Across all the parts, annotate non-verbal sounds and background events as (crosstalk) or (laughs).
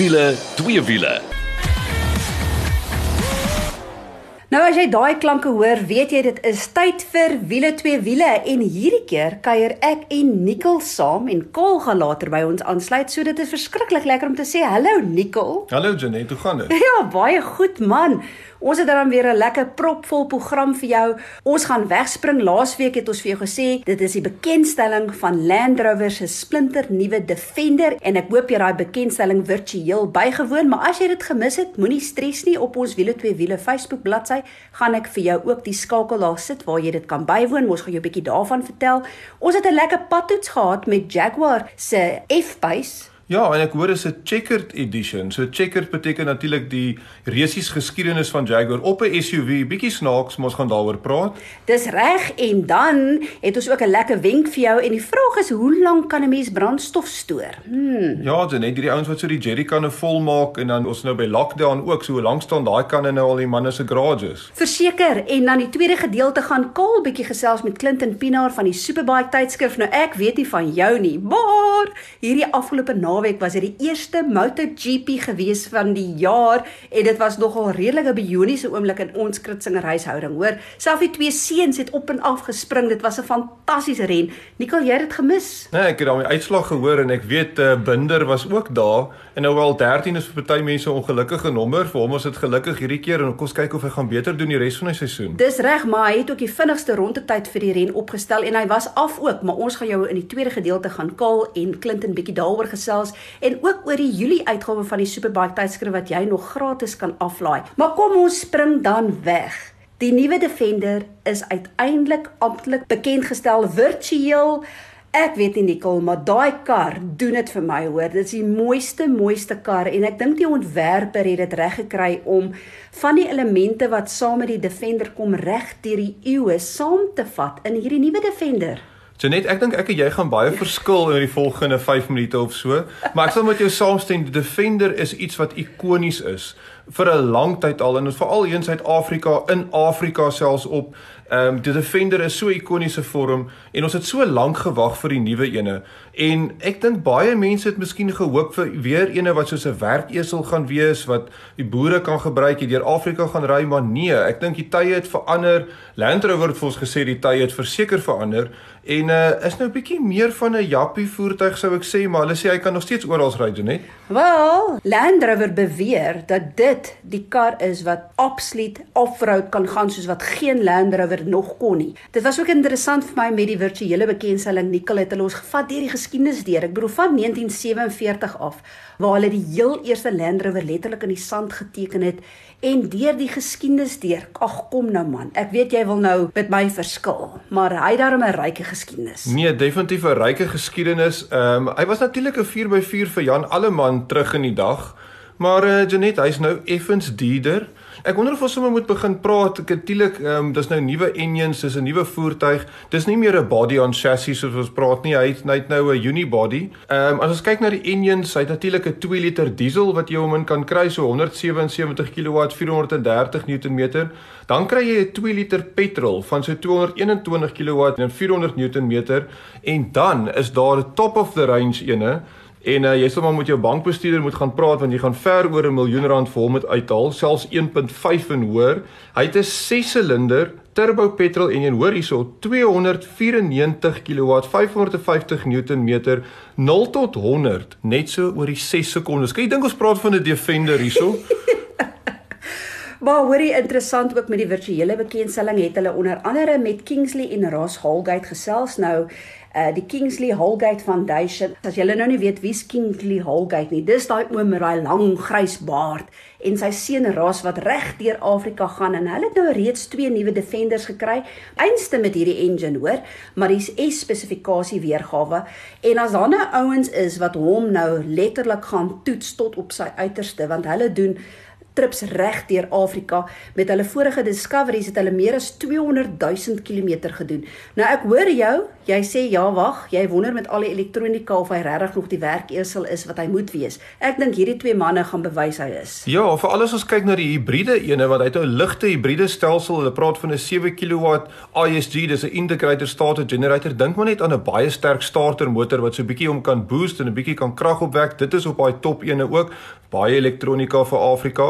wiele, twee wiele. Nou as jy daai klanke hoor, weet jy dit is tyd vir wiele twee wiele en hierdie keer kuier ek en Nikkel saam en Kol gaan later by ons aansluit. So dit is verskriklik lekker om te sê hallo Nikkel. Hallo Janet, hoe gaan dit? (laughs) Ja, baie goed man. Ons het dan weer 'n lekker propvol program vir jou. Ons gaan wegspring. Laasweek het ons vir jou gesê dit is die bekendstelling van Land Rover se splinter nuwe Defender en ek hoop jy daai bekendstelling virtueel bygewoon, maar as jy dit gemis het, moenie stres nie op ons wiele twee wiele Facebook bladsy gaan ek vir jou ook die skakel daar sit waar jy dit kan bywoon. Ons gaan jou 'n bietjie daarvan vertel. Ons het 'n lekker padtoets gehad met Jaguar se F-Pace Ja, en ek hoor is 'n checkered edition. So checkered beteken natuurlik die resies geskiedenis van Jaguar op 'n SUV. Bietjie snaaks, maar ons gaan daaroor praat. Dis reg en dan het ons ook 'n lekker wenk vir jou en die vraag is hoe lank kan 'n mens brandstof stoor? Hmm. Ja, dit net hierdie ouens wat so die jerrykanne vol maak en dan ons nou by lockdown ook so lank staan daai kanne nou al die manne se garages. Verseker en dan die tweede gedeelte gaan Kaal bietjie gesels met Clinton Pinaar van die Superbike tydskrif. Nou ek weet nie van jou nie, maar hierdie afgelope naweek naweek was dit die eerste MotoGP gewees van die jaar en dit was nogal redelike bioniese oomblik in ons Kritzinger huishouding, hoor. Selfs die twee seuns het op en af gespring. Dit was 'n fantastiese ren. Nikkel, jy het dit gemis? Nee, ek het daai uitslag gehoor en ek weet uh, Binder was ook daar en nou al 13 is vir party mense 'n ongelukkige nommer. Vir hom was dit gelukkig hierdie keer en ons kyk of hy gaan beter doen die res van die seisoen. Dis reg, maar hy het ook die vinnigste rondetyd vir die ren opgestel en hy was af ook, maar ons gaan jou in die tweede gedeelte gaan kaal en Clinton bietjie daaroor gesels gesels en ook oor die Julie uitgawe van die Superbike tydskrif wat jy nog gratis kan aflaai. Maar kom ons spring dan weg. Die nuwe Defender is uiteindelik amptelik bekend gestel virtueel. Ek weet nie Nicole, maar daai kar doen dit vir my hoor. Dit is die mooiste mooiste kar en ek dink die ontwerper het dit reg gekry om van die elemente wat saam met die Defender kom reg deur die eeue saam te vat in hierdie nuwe Defender. Janet, ek dink ek en jy gaan baie verskil in die volgende 5 minute of so, maar ek sal met jou saamstem, die Defender is iets wat ikonies is vir 'n lang tyd al en veral hier in Suid-Afrika, in Afrika selfs op Ehm um, die Defender is so ikoniese vorm en ons het so lank gewag vir die nuwe ene. En ek dink baie mense het miskien gehoop vir weer ene wat soos 'n werkesel gaan wees wat die boere kan gebruik hier deur Afrika gaan ry, maar nee, ek dink die tye het verander. Land Rover het vir ons gesê die tye het verseker verander en uh is nou 'n bietjie meer van 'n jappie voertuig sou ek sê, maar hulle sê hy kan nog steeds oral ry, doen net. Wel, Land Rover beweer dat dit die kar is wat absoluut off-road kan gaan soos wat geen Land Rover nog kon nie. Dit was ook interessant vir my met die virtuele bekendstelling Nicole het hulle ons gevat deur die geskiedenis deur. Ek bedoel van 1947 af waar hulle die heel eerste Land Rover letterlik in die sand geteken het en deur die geskiedenis deur. Ag kom nou man. Ek weet jy wil nou met my verskil, maar hy het daarom 'n ryke geskiedenis. Nee, definitief 'n ryke geskiedenis. Ehm um, hy was natuurlik 'n 4x4 vir Jan Alleman terug in die dag. Maar uh, Janet, hy's nou effens duurder. Ek wonder of ons sommer moet begin praat. Natuurlik, ehm um, dis nou nuwe engines, dis 'n nuwe voertuig. Dis nie meer 'n body on chassis soos ons praat nie. Hy het net nou 'n unibody. Ehm um, as ons kyk na die engines, hy het natuurlik 'n 2 liter diesel wat jy hom in kan kry so 177 kW, 430 Nm. Dan kry jy 'n 2 liter petrol van so 221 kW en 400 Nm en dan is daar 'n top of the range ene En uh, jy sal maar met jou bankbestuurder moet gaan praat want jy gaan ver oor 'n miljoen rand vir hom uithaal, selfs 1.5 en hoër. Hy het 'n 6-silinder turbo petrol enjin, hoor hierso, 294 kW, 550 Nm, 0 tot 100 net so oor die 6 sekondes. Kyk, jy dink ons praat van 'n Defender hierso? (laughs) Maar hoorie interessant ook met die virtuele bekendstelling het hulle onder andere met Kingsley en Ross Holgate gesels nou uh die Kingsley Holgate Foundation. As julle nou nie weet wie's Kingsley Holgate nie, dis daai oom met daai lang grys baard en sy seun Ross wat reg deur Afrika gaan en hulle het nou reeds twee nuwe Defenders gekry. Einste met hierdie engine hoor, maar dis S spesifikasie weergawe en as daar nou ouens is wat hom nou letterlik gaan toets tot op sy uiterste want hulle doen trips reg deur Afrika. Met hulle vorige discoveries het hulle meer as 200 000 km gedoen. Nou ek hoor jou, jy sê ja, wag, jy wonder met al die elektronika of hy regtig nog die werkesel is wat hy moet wees. Ek dink hierdie twee manne gaan bewys hy is. Ja, veral as ons kyk na die hibriede ene want hy het 'n ligte hibriede stelsel. Hulle praat van 'n 7 kW ISG, dis 'n integrated starter generator. Dink maar net aan 'n baie sterk starter motor wat so 'n bietjie om kan boost en 'n bietjie kan krag opwek. Dit is op daai top ene ook baie elektronika vir Afrika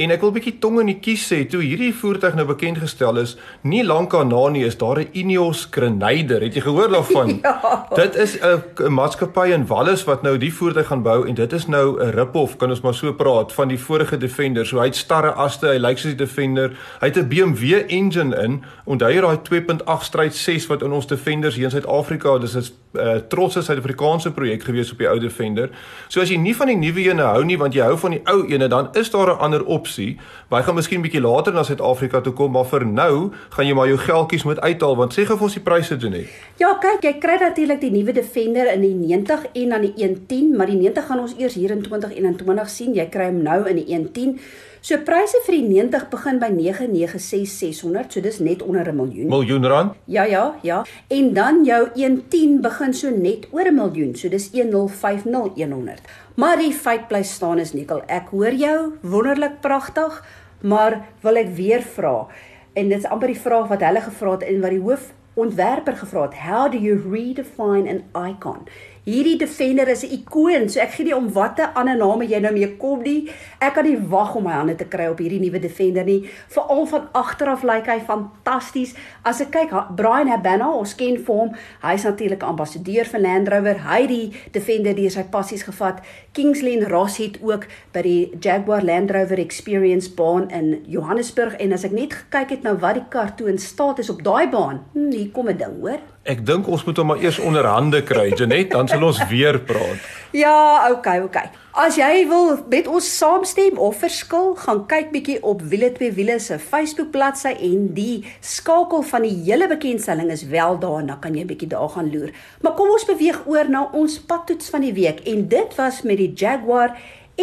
en ek wil bietjie tong in die kies sê toe hierdie voertuig nou bekend gestel is nie lank daarna nie is daar 'n Ineos Grenadier het jy gehoor daarvan (laughs) ja. dit is 'n maatskappy in Wallis wat nou die voertuig gaan bou en dit is nou 'n rip-off kan ons maar so praat van die vorige Defender so hy het starre aste hy lyk soos die Defender hy het 'n BMW engine in onthou jy daai 2.8 stryd 6 wat in ons Defenders hier in Suid-Afrika dis is 'n uh, trotse Suid-Afrikaanse projek gewees op die ou Defender so as jy nie van die nuwe ene hou nie want jy jy hou van die ou ene, dan is daar 'n ander opsie. Hy gaan miskien bietjie later na Suid-Afrika toe kom, maar vir nou gaan jy maar jou geldjies moet uithaal want sê gou vir ons die pryse doen net. Ja, kyk, jy kry natuurlik die nuwe Defender in die 90 en dan die 110, maar die 90 gaan ons eers hier in 2021 sien. Jy kry hom nou in die 110. So pryse vir die 90 begin by 996600, so dis net onder 'n miljoen. Miljoen rand? Ja, ja, ja. En dan jou 110 begin so net oor 'n miljoen, so dis 1050100. Maar die feit bly staan is nikkel. Ek hoor jou, wonderlik pragtig, maar wil ek weer vra. En dit is amper die vraag wat hulle gevra het en wat die hoof ontwerper gevra het. How do you redefine an icon? Hierdie Defender is 'n ikoon, so ek gee nie om watter ander name jy nou mee kom nie. Ek kan nie wag om my hande te kry op hierdie nuwe Defender nie. Veral van agteraf lyk hy fantasties. As ek kyk, Brian Habana, ons ken vir hom. Hy's natuurlik ambassadeur vir Land Rover. Hy het die Defender deur sy passies gevat. Kingsley Ross het ook by die Jaguar Land Rover Experience baan in Johannesburg en as ek net gekyk het nou wat die kar toe in staat is op daai baan. Hm, hier kom 'n ding, hoor. Ek dink ons moet hom maar eers onder hande kry, Janet, dan sal ons weer praat. Ja, okay, okay. As jy wil met ons saamstem of verskil, gaan kyk bietjie op Wiele 2 Wiele se Facebook bladsy en die skakel van die hele bekendstelling is wel daar en dan kan jy bietjie daar gaan loer. Maar kom ons beweeg oor na ons padtoets van die week en dit was met die Jaguar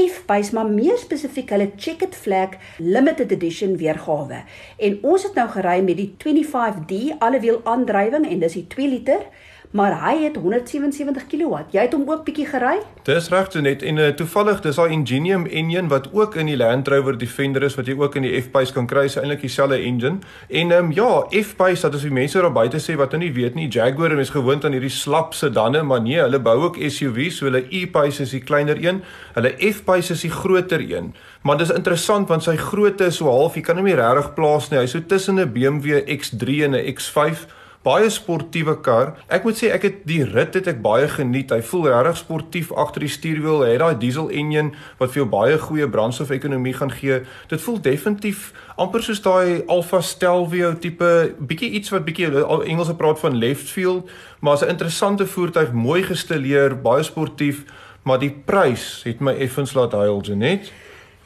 F-Pace maar meer spesifiek hulle Checkered Flag Limited Edition weergawe. En ons het nou gery met die 25D allewiel aandrywing en dis die 2 liter maar hy het 177 kW. Jy het hom ook bietjie gery? Dis reg so net en uh, toevallig dis daai Ingenium engine wat ook in die Land Rover Defender is wat jy ook in die F-Pace kan kry, is eintlik dieselfde engine. En ehm um, ja, F-Pace, dat is die mense daar buite sê wat nou nie weet nie, Jaguar is gewoond aan hierdie slap sedane, maar nee, hulle bou ook SUV's, so hulle E-Pace is die kleiner een, hulle F-Pace is die groter een. Maar dis interessant want sy grootte is so half, jy kan hom nie regtig plaas nie. Hy's so tussen 'n BMW X3 en 'n X5 baie sportiewe kar. Ek moet sê ek het die rit het ek baie geniet. Hy voel regtig sportief agter die stuurwiel. Hy het daai diesel engine wat vir jou baie goeie brandstofekonomie gaan gee. Dit voel definitief amper soos daai Alfa Stelvio tipe, bietjie iets wat bietjie Engelse praat van left field, maar 'n interessante voertuig, mooi gestileer, baie sportief, maar die prys het my effens laat huil, Janet.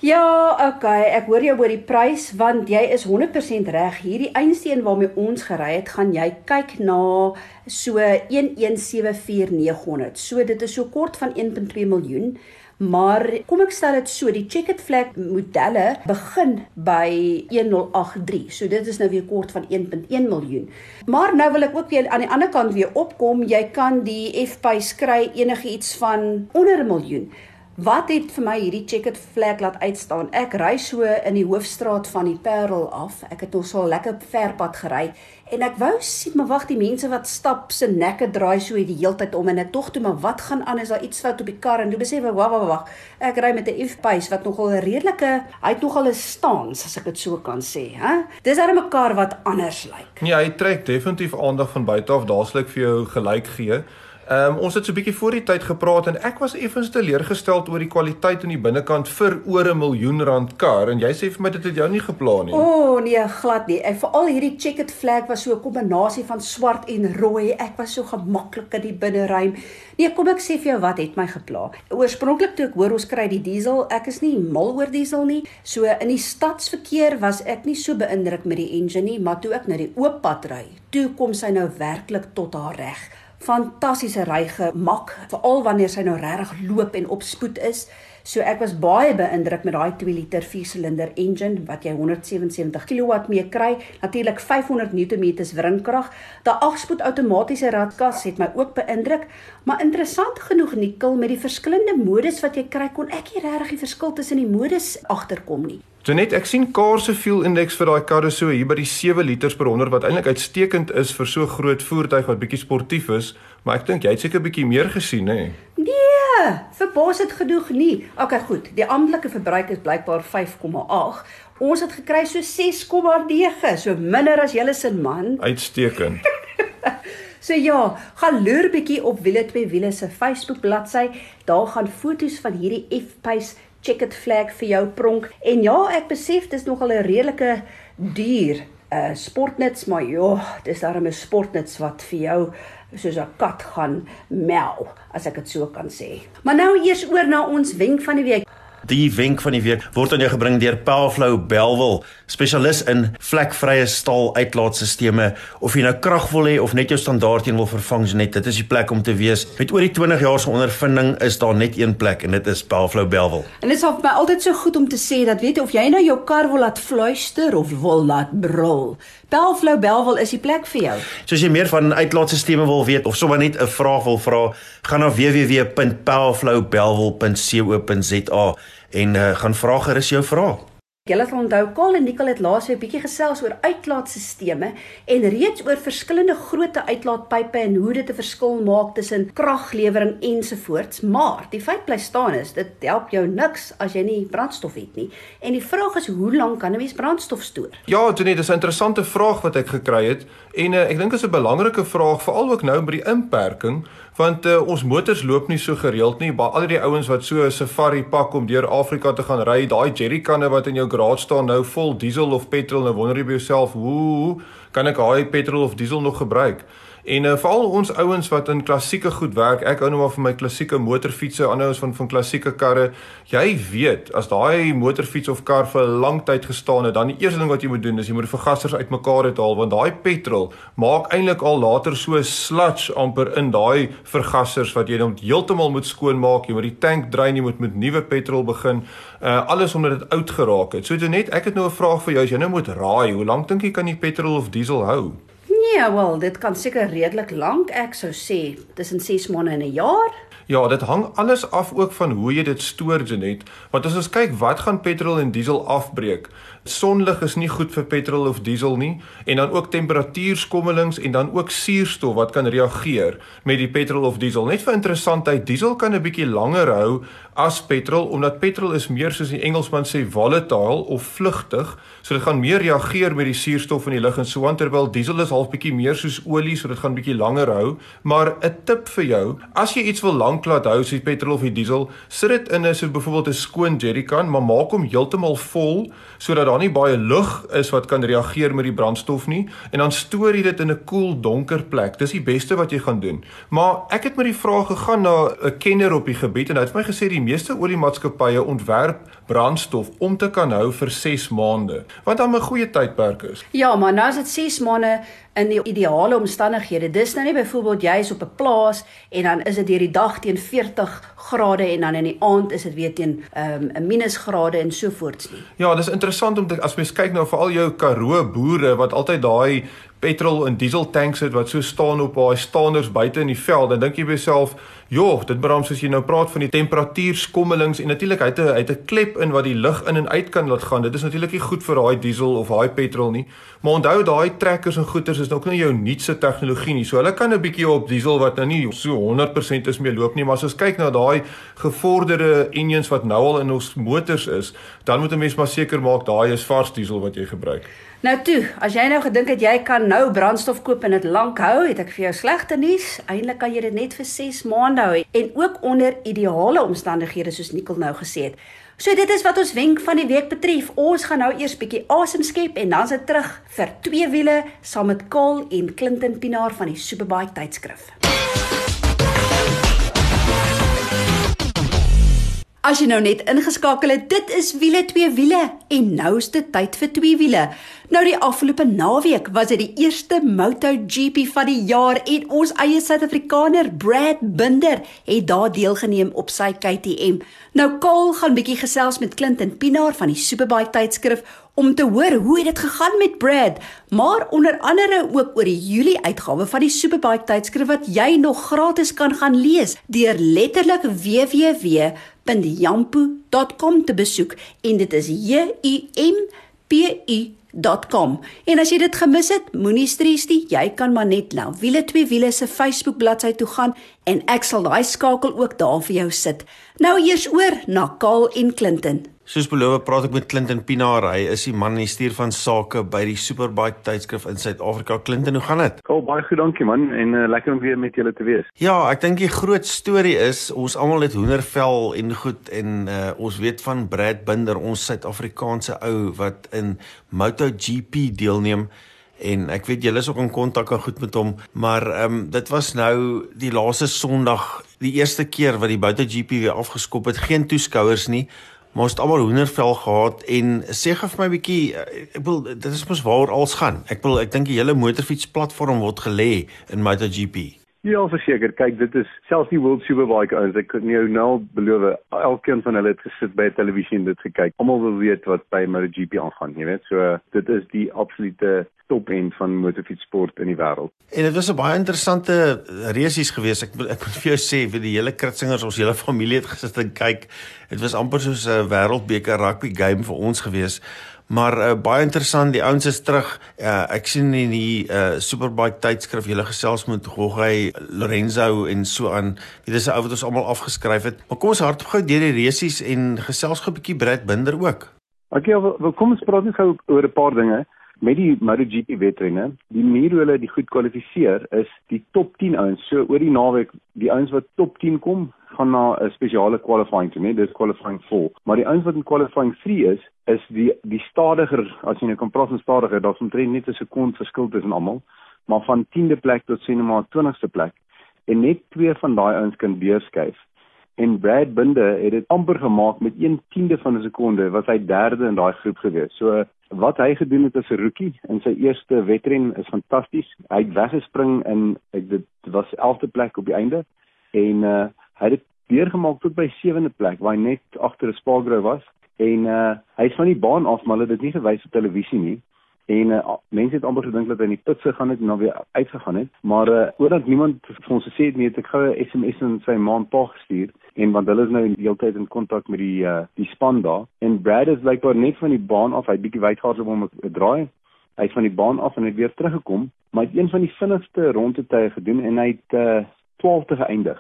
Ja, okay, ek hoor jou oor die prys want jy is 100% reg. Hierdie einsteen waarmee ons gery het, gaan jy kyk na so 1174900. So dit is so kort van 1.2 miljoen. Maar kom ek stel dit so, die checkered flag modelle begin by 1083. So dit is nou weer kort van 1.1 miljoen. Maar nou wil ek ook weer aan die ander kant weer opkom, jy kan die F-Pace kry enigiets van onder 'n miljoen. Wat het vir my hierdie checkered flag laat uitstaan? Ek ry so in die hoofstraat van die Parel af. Ek het nog so lekker ver pad gery en ek wou sien maar wag die mense wat stap se nekke draai so die hele tyd om en ek tog toe maar wat gaan aan is daar iets fout op die kar en toe besef ek wag wag wag. Ek ry met 'n F-Pace wat nogal 'n redelike hy het nogal 'n stance as ek dit so kan sê, hè. Dis daar 'n kar wat anders lyk. Nee, hy trek definitief aandag van buite af. Daarslik vir jou gelyk gee. Ehm um, ons het so 'n bietjie voor die tyd gepraat en ek was effens teleurgesteld oor die kwaliteit aan die binnekant vir oor 'n miljoen rand kar en jy sê vir my dit het jou nie geplan nie. O oh, nee, glad nie. En veral hierdie checkered flag was so 'n kombinasie van swart en rooi. Ek was so gemaklik in die binneruim. Nee, kom ek sê vir jou wat het my gepla. Oorspronklik toe ek hoor ons kry die diesel, ek is nie mal oor diesel nie. So in die stadsverkeer was ek nie so beïndruk met die engine nie, maar toe ek na die oop pad ry, toe kom sy nou werklik tot haar reg fantastiese ry gemak veral wanneer sy nou regtig loop en op spoed is So ek was baie beïndruk met daai 2 liter 4-silinder engine wat jy 177 kW mee kry. Natuurlik 500 Nm wrinkrag. Daai 8-spoed outomatiese radkas het my ook beïndruk, maar interessant genoeg Nikkel met die verskillende modus wat jy kry, kon ek nie regtig die verskil tussen die modus agterkom nie. Janet, ek sien car se fuel index vir daai karre so hier by die 7 liters per 100 wat eintlik uitstekend is vir so groot voertuig wat bietjie sportief is, maar ek dink jy het seker bietjie meer gesien, hè? Nee, verbaas dit genoeg nie. Okay, goed. Die amptelike verbruik is blykbaar 5,8. Ons het gekry so 6,9, so minder as julle se man. Uitstekend. (laughs) So ja, gaan loer bietjie op wiele twee wiele se Facebook bladsy. Daar gaan foto's van hierdie F-Pace checkered flag vir jou pronk. En ja, ek besef dis nogal 'n redelike duur uh sportnuts, maar ja, dis darem 'n sportnuts wat vir jou soos 'n kat gaan mel, as ek dit so kan sê. Maar nou eers oor na ons wenk van die week. Die wenk van die week word aan jou gebring deur Powerflow Belwel, spesialis in vlekvrye staal uitlaatstelsels. Of jy nou krag wil hê of net jou standaard een wil vervang, net dit is die plek om te wees. Met oor die 20 jaar se ondervinding is daar net een plek en dit is Powerflow Belwel. En dit is vir my altyd so goed om te sê dat weet jy of jy nou jou kar wil laat fluister of wil laat brul. Powerflow Belwel is die plek vir jou. So as jy meer van uitlaatstelsels wil weet of sommer net 'n vraag wil vra, gaan na www.powerflowbelwel.co.za en uh, gaan vra gerus jou vrae. Julle sal onthou Kol en Nicole het laas 'n bietjie gesels oor uitlaatstelsels en reeds oor verskillende grootte uitlaatpype en hoe dit 'n verskil maak tussen kraglewering ensovoorts. Maar die feit bly staan is dit help jou niks as jy nie brandstof het nie. En die vraag is hoe lank kan 'n mens brandstof stoor? Ja, Jenny, dis 'n interessante vraag wat ek gekry het en uh, ek dink dit is 'n belangrike vraag veral ook nou by die inperking want uh, ons motors loop nie so gereeld nie. Baie al die ouens wat so 'n safari pak om deur Afrika te gaan ry, daai jerrykanne wat in jou garage staan nou vol diesel of petrol, nou wonder jy by jouself, hoe kan ek daai petrol of diesel nog gebruik? En uh, veral ons ouens wat in klassieke goed werk, ek hou nou maar van my klassieke motorfietsse, ander ouens van van klassieke karre. Jy weet, as daai motorfiets of kar vir 'n lang tyd gestaan het, dan die eerste ding wat jy moet doen is jy moet die vergassers uitmekaar uithaal want daai petrol maak eintlik al later so sludge amper in daai vergassers wat jy dan heeltemal moet skoonmaak. Jy moet die tank drein, jy moet met nuwe petrol begin. Uh alles omdat dit oud geraak het. So net, ek het nou 'n vraag vir jou. As jy nou moet raai, hoe lank dink jy kan die petrol of diesel hou? Nee, wel, dit kan seker redelik lank, ek sou sê, tussen 6 maande en 'n jaar. Ja, dit hang alles af ook van hoe jy dit stoor, Janet. Want as ons kyk wat gaan petrol en diesel afbreek. Sonlig is nie goed vir petrol of diesel nie en dan ook temperatuurskommelings en dan ook suurstof wat kan reageer met die petrol of diesel. Net vir interessantheid, diesel kan 'n bietjie langer hou as petrol omdat petrol is meer soos die Engelsman sê volatile of vlugtig, so dit gaan meer reageer met die suurstof in die lug en so aan terwyl diesel is half bietjie meer soos olie, so dit gaan bietjie langer hou. Maar 'n tip vir jou, as jy iets wil lank laat hou, soos petrol of die diesel, sit dit in 'n so byvoorbeeld 'n skoon jerrycan, maar maak hom heeltemal vol sodat daar nie baie lug is wat kan reageer met die brandstof nie en dan stoor jy dit in 'n koel cool, donker plek. Dis die beste wat jy gaan doen. Maar ek het met die vraag gegaan na 'n kenner op die gebied en hy het vir my gesê die meeste oliemaatskappye ontwerp brandstof om te kan hou vir 6 maande, wat dan 'n goeie tydperk is. Ja, maar nou as dit 6 maande in die ideale omstandighede. Dis nou nie byvoorbeeld jy is op 'n plaas en dan is dit deur die dag teen 40 grade en dan in die aand is dit weer teen ehm, 'n um, minusgrade en so voorts nie. Ja, dis interessant om te as mens kyk nou vir al jou Karoo boere wat altyd daai petrol en diesel tanks het wat so staan op daai staanders buite in die veld, dan dink jy by jouself Ja, dit beraam soos jy nou praat van die temperatuurskommelings en natuurlik hy het 'n hy het 'n klep in wat die lug in en uit kan laat gaan. Dit is natuurlik nie goed vir daai diesel of daai petrol nie. Maar onthou daai trekkers en goeters is nog nie jou nuutste tegnologie nie. So hulle kan 'n bietjie op diesel wat nou nie so 100% is mee loop nie, maar as ons kyk na daai gevorderde engines wat nou al in ons motors is, dan moet 'n mens maar seker maak daai is vars diesel wat jy gebruik. Nou toe, as jy nou gedink het jy kan nou brandstof koop en dit lank hou, het ek vir jou slegte nuus. Eintlik kan jy dit net vir 6 maande hou en ook onder ideale omstandighede soos Nicole nou gesê het. So dit is wat ons wenk van die week betref. Ons gaan nou eers bietjie asem skep en dan se terug vir twee wiele saam met Kol en Clinton Pinaar van die Superbike tydskrif. As jy nou net ingeskakel het, dit is wiele twee wiele en nou is dit tyd vir twee wiele. Nou die afgelope naweek was dit die eerste MotoGP van die jaar en ons eie Suid-Afrikaner Brad Binder het daar deelgeneem op sy KTM. Nou Kol gaan bietjie gesels met Clinton Pinaar van die Superbike tydskrif om te hoor hoe dit gegaan met Brad, maar onder andere ook oor die Julie uitgawe van die Superbike tydskrif wat jy nog gratis kan gaan lees deur letterlik www www.jampu.com te besoek. En dit is J U M P U.com. En as jy dit gemis het, moenie stres nie, jy kan maar net na Wiele twee wiele se Facebook bladsy toe gaan en ek sal daai skakel ook daar vir jou sit. Nou eers oor na Kaal en Clinton. Soos beloof, praat ek met Clinton Pinaar. Hy is die man in die stuur van sake by die Superbike tydskrif in Suid-Afrika. Clinton, hoe gaan dit? Oh, baie goed, dankie man en uh, lekker om weer met julle te wees. Ja, ek dink die groot storie is ons almal het hoendervel en goed en uh, ons weet van Brad Binder, ons Suid-Afrikaanse ou wat in MotoGP deelneem en ek weet julle is ook in kontak en goed met hom, maar ehm um, dit was nou die laaste Sondag, die eerste keer wat die MotoGP weer afgeskop het, geen toeskouers nie maar ons het almal hoendervel gehad en sê gou vir my 'n bietjie eh, ek wil dit is mos waaroor alles gaan. Ek wil ek dink die hele motorfiets platform word gelê in MotoGP. Ja, verseker. Kyk, dit is selfs die World Superbike ouens. Ek kan jou nou beloof, elkeen van hulle het gesit by 'n televisie en dit gekyk. Almal wil weet wat by MotoGP aangaan, jy weet. So dit is die absolute top end van motorfietssport in die wêreld. En dit was 'n baie interessante resies geweest. Ek ek moet vir jou sê, vir die hele Kritsingers, ons hele familie het gesit en kyk. Dit was amper soos 'n wêreldbeker rugby game vir ons geweest. Maar uh, baie interessant, die ouens is terug. Uh, ek sien in die uh, Superbike tydskrif julle gesels met Gogay Lorenzo en so aan. Dit is 'n ou wat ons almal afgeskryf het. Maar kom ons hardop gou deur die resies en gesels gou 'n bietjie Brad Binder ook. Okay, wel kom ons praat net gou oor 'n paar dinge met die MotoGP wedrenne, die manier hoe hulle die goed kwalifiseer is die top 10 ouens. So oor die naweek, die ouens wat top 10 kom, gaan na 'n spesiale qualifying toe, nee, dis qualifying 4. Maar die ouens wat in qualifying 3 is, is die die stadiger, as jy nou kan praat van stadiger, daar's omtrent net 'n sekond verskil tussen almal, maar van 10de plek tot sien maar 20ste plek. En net twee van daai ouens kan deurskuif en Brad Binder het dit amper gemaak met 1/10de van 'n sekonde was hy derde in daai groep gewees. So wat hy gedoen het as 'n rookie in sy eerste wedren is fantasties. Hy het weggespring in ek dit was 11de plek op die einde en uh hy het deurgemaak tot by 7de plek waar hy net agter 'n Spargo was en uh hy is van die baan af maar hulle het dit nie gewys op televisie nie. En uh, mense het amper gedink dat hy in die put gegaan het en dan weer uitgegaan het, maar uh, oordat niemand vir ons gesê het nie, het ek gou 'n SMS aan sy ma en pa gestuur. En want hulle is nou die hele tyd in kontak met die uh, die span daar. En Brad is blykbaar net van die baan af, hy bietjie wydgehardloop om 'n draai. Hy het van die baan af en het weer teruggekom, maar het een van die vinnigste rondetye gedoen en hy het uh, 12de geëindig.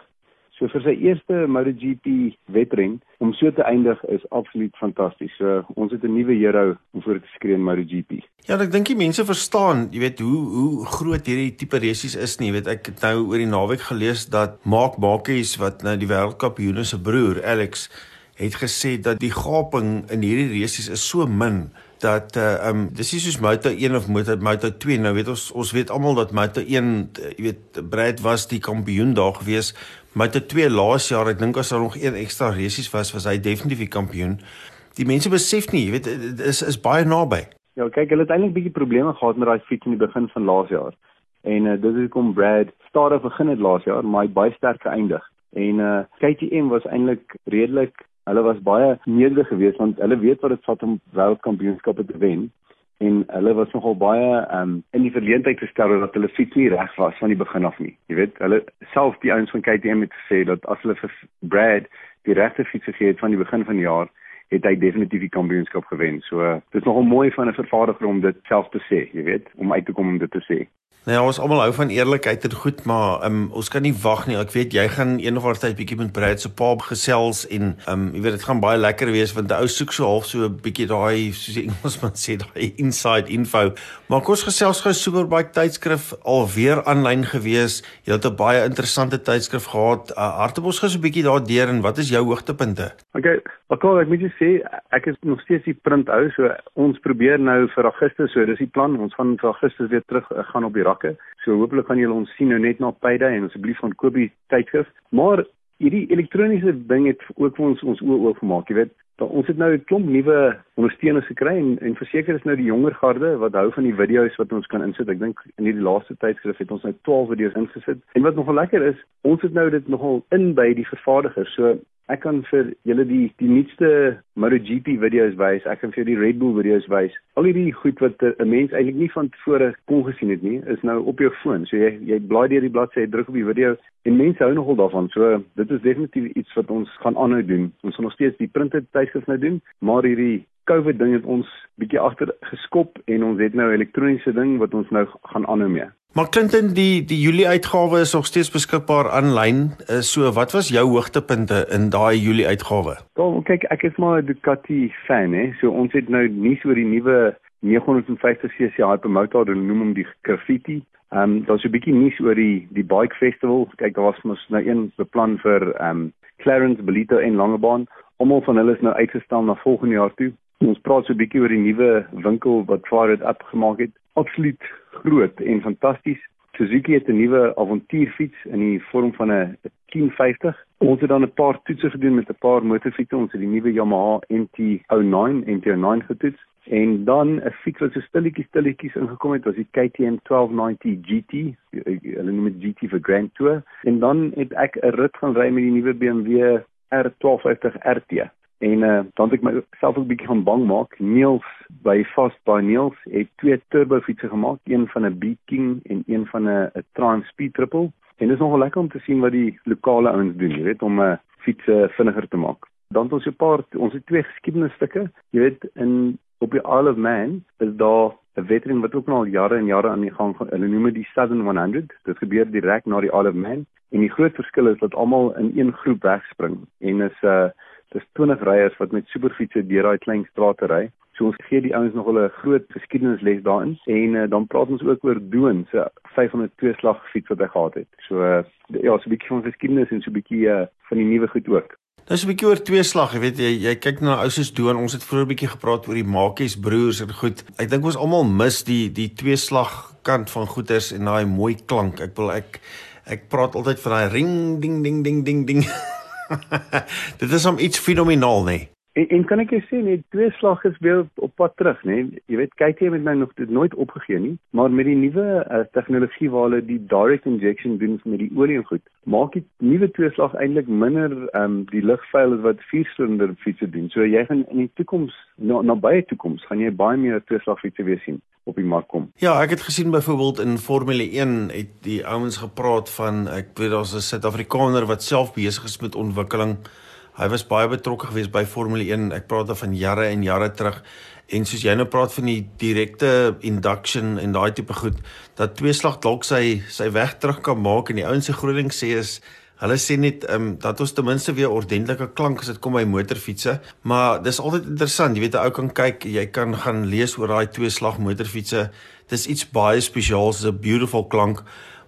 So vir sy eerste MotoGP wedren om so te eindig is absoluut fantasties. So ons het 'n nuwe hero om voor te skree in MotoGP. Ja, ek dink die mense verstaan, jy weet hoe hoe groot hierdie tipe resies is nie. Jy weet ek het nou oor die naweek gelees dat Mark Marquez wat nou die wêreldkampioen se broer Alex het gesê dat die gaping in hierdie resies is so min dat uh um dis is soos Moto 1 of Moto Moto 2 nou weet ons ons weet almal dat Moto 1 uh, jy weet Brad was die kampioen daar gewees Moto 2 laas jaar ek dink as daar nog een ekstra resies was was hy definitief die kampioen. Die mense besef nie jy weet dit is is baie naby. Ja kyk hulle het eintlik bietjie probleme gehad met daai fiets in die begin van laas jaar. En uh, dit is kom Brad stadig begin het laas jaar maar hy baie sterk geëindig. En uh KTM was eintlik redelik Hulle was baie nederig geweest want hulle weet wat dit vat om wêreldkampioenskappe te wen en hulle was nogal baie um, in die verleentheid gestel dat hulle fiets nie reg was van die begin af nie. Jy weet, hulle self die ouens van KTM het gesê dat as hulle vir Brad die regte fiets gegee het van die begin van die jaar, het hy definitief die kampioenskap gewen. So, uh, dit is nogal mooi van 'n vervaardiger om dit self te sê, jy weet, om uit te kom om dit te sê. Nou ja, ons almal hou van eerlikheid en goed, maar um, ons kan nie wag nie. Ek weet jy gaan eendag oor tyd bietjie met Brad se pa gesels en um jy weet dit gaan baie lekker wees want die ou soek so half so 'n bietjie daai soos die Engelsman sê daai inside info. Maar kom ons gesels gou Superbike tydskrif alweer aanlyn gewees. Jy het 'n baie interessante tydskrif gehad. Uh, Hartop ons gou so 'n bietjie daardeur en wat is jou hoogtepunte? Okay, ek wil ek moet sê ek is nog steeds die print hou, so ons probeer nou vir Augustus, so dis die plan. Ons gaan vir Augustus weer terug uh, gaan op die rakke. So hopelik gaan julle ons sien nou net na Payday en asseblief van Kobie tydskrif. Maar hierdie elektroniese ding het ook vir ons ons oë oopgemaak, jy weet. Dan ons het nou 'n klomp nuwe ondersteuners gekry en en verseker is nou die jonger garde wat hou van die video's wat ons kan insit. Ek dink in hierdie laaste tydskrif het ons nou 12 video's ingesit. En wat nogal lekker is, ons het nou dit nogal in by die vervaardiger. So ek kan vir julle die die nuutste MotoGP video's wys. Ek kan vir die Red Bull video's wys. Al hierdie goed wat 'n mens eintlik nie van tevore kon gesien het nie, is nou op jou foon. So jy jy blaai deur die bladsy, druk op die video en mense hou nogal daarvan. So dit is definitief iets wat ons gaan aanhou doen. Ons gaan nog steeds die printed tydskrif nou doen, maar hierdie COVID ding het ons bietjie agter geskop en ons het nou elektroniese ding wat ons nou gaan aanhou mee. Maar Clinton, die die Julie uitgawe is nog steeds beskikbaar aanlyn. Uh, so wat was jou hoogtepunte in daai Julie uitgawe? Wel, kyk, ek is maar 'n Ducati fan, hè. So ons het nou nie so die nuwe 950cc Hypermotor, hulle noem hom die graffiti. Ehm um, daar's 'n bietjie nuus oor die die bike festival. Kyk, daar was mos nou een beplan vir ehm um, Clarence Belito en Langebaan. Almal van hulle is nou uitgestel na volgende jaar toe. Ons praat so 'n bietjie oor die nuwe winkel wat It Up gemaak het absoluut groot en fantasties. Suzuki het 'n nuwe avontuurfiets in die vorm van 'n 1050. Ons het dan 'n paar toetse gedoen met 'n paar motorfietsse. Ons het die nuwe Yamaha NT09 NT09 getoets en dan 'n fiets wat so stilletjies stilletjies ingekom het, was die KTM 1290 GT. Hulle noem dit GT vir Grand Tour. En dan het ek 'n rit gaan ry met die nuwe BMW R1250 RT. En uh, dan het ek myself ook 'n bietjie gaan bang maak. Niels by Fast by Niels het twee turbo fietsse gemaak, een van 'n Beat King en een van 'n Triumph Speed Triple. En dit is nogal lekker om te sien wat die lokale ouens doen, jy weet, om 'n uh, fietsse vinniger te maak. Dan het ons 'n paar ons het twee geskiedenisstukke, jy weet, in op die Isle of Man is daar 'n veteran wat ook al jare en jare aan die gang gaan. Hulle noem dit die Southern 100. Dit gebeur direk na die Isle of Man en die groot verskil is dat almal in een groep wegspring en is 'n uh, dis 20 ryers wat met superfietsse deur daai klein strate ry. So ons gee die ouens nog hulle groot geskiedenisles daarin en uh, dan praat ons ook oor Doon se 502 slag fiets wat hy gehad het. So uh, ja, so 'n bietjie van geskiedenis en so 'n bietjie uh, van die nuwe goed ook. Nou so 'n bietjie oor twee slag, jy weet jy, jy kyk na ou soos Doon, ons het vroeër 'n bietjie gepraat oor die Makies broers en goed. Ek dink ons almal mis die die twee slag kant van goeters en daai mooi klank. Ek wil ek ek praat altyd van daai ring ding ding ding ding ding. (laughs) Dit is om iets fenomenaal, nee. En, en kan ek jou sê net twee slag is weer op, pad terug, né? Nee? Jy weet KTM het my nog dit nooit opgegee nie, maar met die nuwe uh, tegnologie waar hulle die direct injection doen met die olie en goed, maak die nuwe twee slag eintlik minder um, die lugvuil wat viersilinder fietsse doen. So jy gaan in die toekoms na nabye toekoms gaan jy baie meer twee slag fietsse weer sien op die mark kom. Ja, ek het gesien byvoorbeeld in Formule 1 het die ouens gepraat van ek weet daar's 'n Suid-Afrikaner wat self besig is met ontwikkeling Hy was baie betrokke geweest by Formule 1. Ek praat van jare en jare terug. En soos jy nou praat van die direkte induction en daai tipe goed, dat twee slag dalk sy sy weg terug kan maak en die ouens se groot ding sê is hulle sê net ehm um, dat ons ten minste weer ordentlike klank as dit kom by motorfietsse, maar dis altyd interessant, jy weet 'n ou kan kyk, jy kan gaan lees oor daai twee slag motorfietsse. Dis iets baie spesiaals, 'n beautiful klank.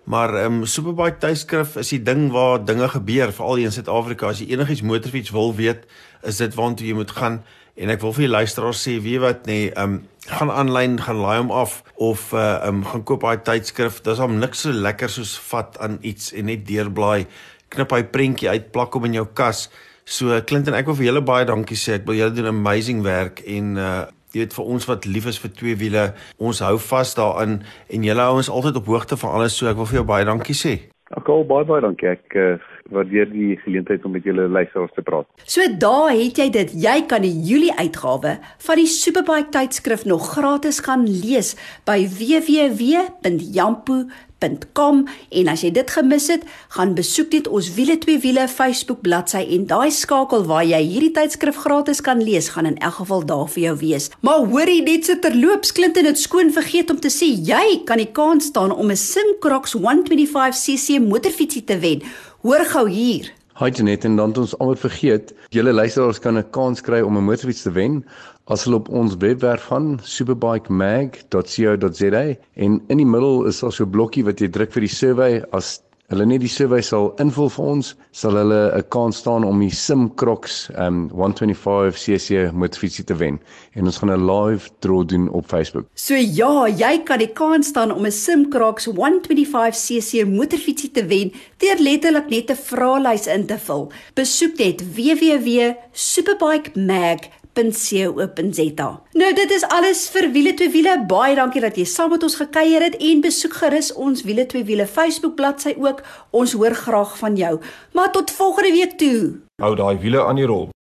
Maar ehm um, Superbike tydskrif is die ding waar dinge gebeur veral in Suid-Afrika. As jy enigiets motorfiets wil weet, is dit waartoe jy moet gaan. En ek wil vir die luisteraars sê, weet wat nê, nee, ehm um, gaan aanlyn, gaan laai hom af of uh ehm um, gaan koop daai tydskrif. Dis hom niks so lekker soos vat aan iets en net deurblaai, knip hy prentjie uit, plak hom in jou kas. So Clinton, ek wil vir julle baie dankie sê. Ek wil julle doen amazing werk en uh jy weet vir ons wat lief is vir twee wiele, ons hou vas daarin en julle hou ons altyd op hoogte van alles, so ek wil vir jou baie dankie sê. Ek al baie baie dankie. Ek uh, waardeer die geleentheid om met julle luisteraars te praat. So daar het jy dit. Jy kan die Julie uitgawe van die Superbike tydskrif nog gratis gaan lees by www.jampo.com www.wiele2wiele.com en as jy dit gemis het, gaan besoek dit ons Wiele twee wiele Facebook bladsy en daai skakel waar jy hierdie tydskrif gratis kan lees, gaan in elk geval daar vir jou wees. Maar hoorie net se terloops klint en dit skoon vergeet om te sê jy kan die kans staan om 'n Syncrocs 125cc motorfietsie te wen. Hoor gou hier. Hi Janet en dan het ons alweer vergeet, julle luisteraars kan 'n kans kry om 'n motorfiets te wen as hulle op ons webwerf gaan superbikemag.co.za en in die middel is daar so 'n blokkie wat jy druk vir die survey as hulle net die survey sal invul vir ons, sal hulle 'n kans staan om die Simcrocs um 125cc motorfietsie te wen. En ons gaan 'n live draw doen op Facebook. So ja, jy kan die kans staan om 'n Simcrocs 125cc motorfietsie te wen deur letterlik net 'n vraelys in te vul. Besoek net www.superbikemag.com www.wiele2wiele.co.za. Nou dit is alles vir wiele twee wiele. Baie dankie dat jy saam met ons gekuier het en besoek gerus ons wiele twee wiele Facebook bladsy ook. Ons hoor graag van jou. Maar tot volgende week toe. Hou daai wiele aan die rol.